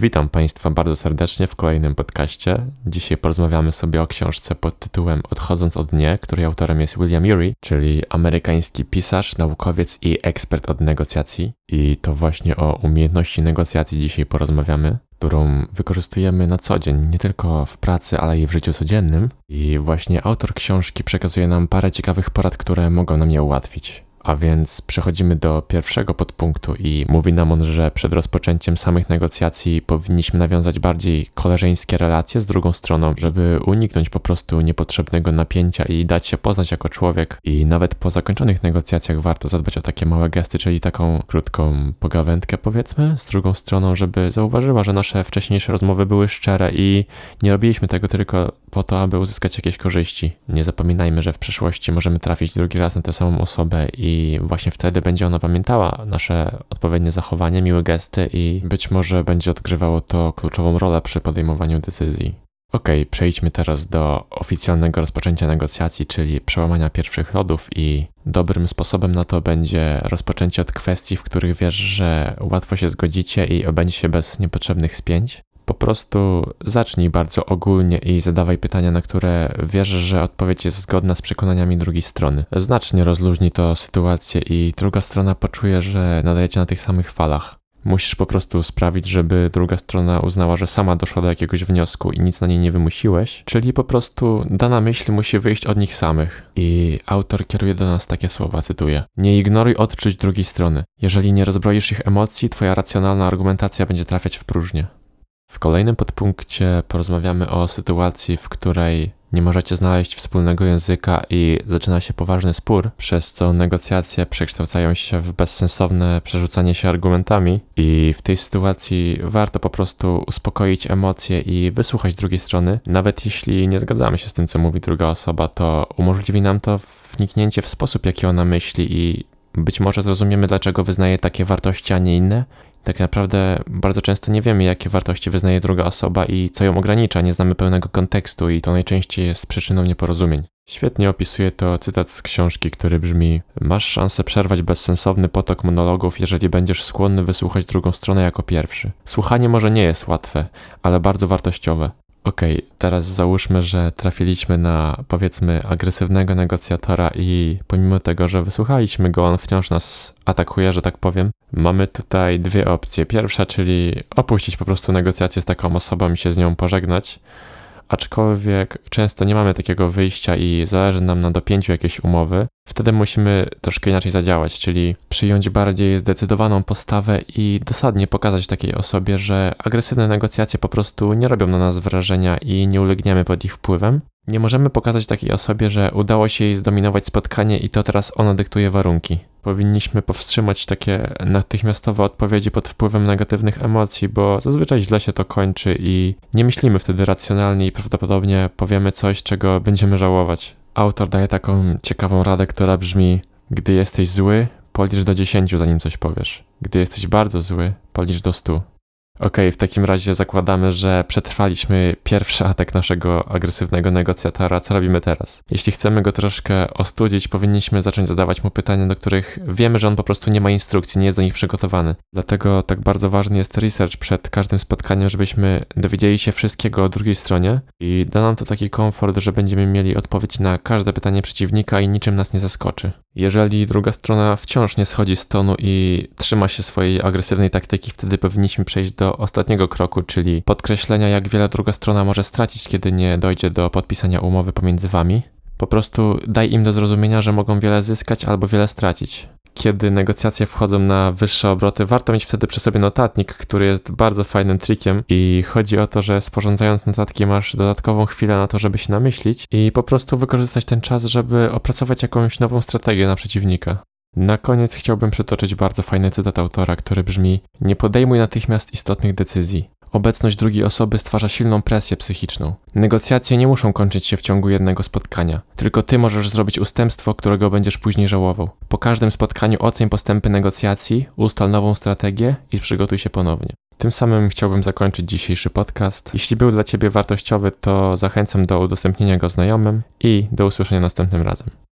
Witam Państwa bardzo serdecznie w kolejnym podcaście. Dzisiaj porozmawiamy sobie o książce pod tytułem Odchodząc od nie, której autorem jest William Ury, czyli amerykański pisarz, naukowiec i ekspert od negocjacji. I to właśnie o umiejętności negocjacji dzisiaj porozmawiamy, którą wykorzystujemy na co dzień, nie tylko w pracy, ale i w życiu codziennym. I właśnie autor książki przekazuje nam parę ciekawych porad, które mogą nam je ułatwić. A więc przechodzimy do pierwszego podpunktu i mówi nam on, że przed rozpoczęciem samych negocjacji powinniśmy nawiązać bardziej koleżeńskie relacje z drugą stroną, żeby uniknąć po prostu niepotrzebnego napięcia i dać się poznać jako człowiek. I nawet po zakończonych negocjacjach warto zadbać o takie małe gesty, czyli taką krótką pogawędkę powiedzmy z drugą stroną, żeby zauważyła, że nasze wcześniejsze rozmowy były szczere i nie robiliśmy tego tylko po to, aby uzyskać jakieś korzyści. Nie zapominajmy, że w przyszłości możemy trafić drugi raz na tę samą osobę i właśnie wtedy będzie ona pamiętała nasze odpowiednie zachowanie, miłe gesty i być może będzie odgrywało to kluczową rolę przy podejmowaniu decyzji. Ok, przejdźmy teraz do oficjalnego rozpoczęcia negocjacji, czyli przełamania pierwszych lodów i dobrym sposobem na to będzie rozpoczęcie od kwestii, w których wiesz, że łatwo się zgodzicie i obędzie się bez niepotrzebnych spięć. Po prostu zacznij bardzo ogólnie i zadawaj pytania, na które wierzysz, że odpowiedź jest zgodna z przekonaniami drugiej strony. Znacznie rozluźni to sytuację i druga strona poczuje, że nadajecie na tych samych falach. Musisz po prostu sprawić, żeby druga strona uznała, że sama doszła do jakiegoś wniosku i nic na niej nie wymusiłeś, czyli po prostu dana myśl musi wyjść od nich samych. I autor kieruje do nas takie słowa, cytuję: Nie ignoruj odczuć drugiej strony. Jeżeli nie rozbroisz ich emocji, twoja racjonalna argumentacja będzie trafiać w próżnię. W kolejnym podpunkcie porozmawiamy o sytuacji, w której nie możecie znaleźć wspólnego języka i zaczyna się poważny spór, przez co negocjacje przekształcają się w bezsensowne przerzucanie się argumentami i w tej sytuacji warto po prostu uspokoić emocje i wysłuchać drugiej strony. Nawet jeśli nie zgadzamy się z tym, co mówi druga osoba, to umożliwi nam to wniknięcie w sposób, jaki ona myśli i być może zrozumiemy, dlaczego wyznaje takie wartości, a nie inne tak naprawdę bardzo często nie wiemy, jakie wartości wyznaje druga osoba i co ją ogranicza, nie znamy pełnego kontekstu i to najczęściej jest przyczyną nieporozumień. Świetnie opisuje to cytat z książki, który brzmi: Masz szansę przerwać bezsensowny potok monologów, jeżeli będziesz skłonny wysłuchać drugą stronę jako pierwszy. Słuchanie może nie jest łatwe, ale bardzo wartościowe. Okej, okay, teraz załóżmy, że trafiliśmy na powiedzmy agresywnego negocjatora i pomimo tego, że wysłuchaliśmy go, on wciąż nas atakuje, że tak powiem. Mamy tutaj dwie opcje. Pierwsza, czyli opuścić po prostu negocjacje z taką osobą i się z nią pożegnać aczkolwiek często nie mamy takiego wyjścia i zależy nam na dopięciu jakiejś umowy, wtedy musimy troszkę inaczej zadziałać, czyli przyjąć bardziej zdecydowaną postawę i dosadnie pokazać takiej osobie, że agresywne negocjacje po prostu nie robią na nas wrażenia i nie ulegniemy pod ich wpływem. Nie możemy pokazać takiej osobie, że udało się jej zdominować spotkanie i to teraz ona dyktuje warunki. Powinniśmy powstrzymać takie natychmiastowe odpowiedzi pod wpływem negatywnych emocji, bo zazwyczaj źle się to kończy i nie myślimy wtedy racjonalnie i prawdopodobnie powiemy coś, czego będziemy żałować. Autor daje taką ciekawą radę, która brzmi: Gdy jesteś zły, policz do 10, zanim coś powiesz. Gdy jesteś bardzo zły, policz do 100. Okej, okay, w takim razie zakładamy, że przetrwaliśmy pierwszy atak naszego agresywnego negocjatora. Co robimy teraz? Jeśli chcemy go troszkę ostudzić, powinniśmy zacząć zadawać mu pytania, do których wiemy, że on po prostu nie ma instrukcji, nie jest do nich przygotowany. Dlatego tak bardzo ważny jest research przed każdym spotkaniem, żebyśmy dowiedzieli się wszystkiego o drugiej stronie i da nam to taki komfort, że będziemy mieli odpowiedź na każde pytanie przeciwnika i niczym nas nie zaskoczy. Jeżeli druga strona wciąż nie schodzi z tonu i trzyma się swojej agresywnej taktyki, wtedy powinniśmy przejść ostatniego kroku, czyli podkreślenia, jak wiele druga strona może stracić, kiedy nie dojdzie do podpisania umowy pomiędzy wami. Po prostu daj im do zrozumienia, że mogą wiele zyskać albo wiele stracić. Kiedy negocjacje wchodzą na wyższe obroty, warto mieć wtedy przy sobie notatnik, który jest bardzo fajnym trikiem i chodzi o to, że sporządzając notatki masz dodatkową chwilę na to, żeby się namyślić i po prostu wykorzystać ten czas, żeby opracować jakąś nową strategię na przeciwnika. Na koniec chciałbym przytoczyć bardzo fajny cytat autora, który brzmi: Nie podejmuj natychmiast istotnych decyzji. Obecność drugiej osoby stwarza silną presję psychiczną. Negocjacje nie muszą kończyć się w ciągu jednego spotkania. Tylko ty możesz zrobić ustępstwo, którego będziesz później żałował. Po każdym spotkaniu oceń postępy negocjacji, ustal nową strategię i przygotuj się ponownie. Tym samym chciałbym zakończyć dzisiejszy podcast. Jeśli był dla Ciebie wartościowy, to zachęcam do udostępnienia go znajomym i do usłyszenia następnym razem.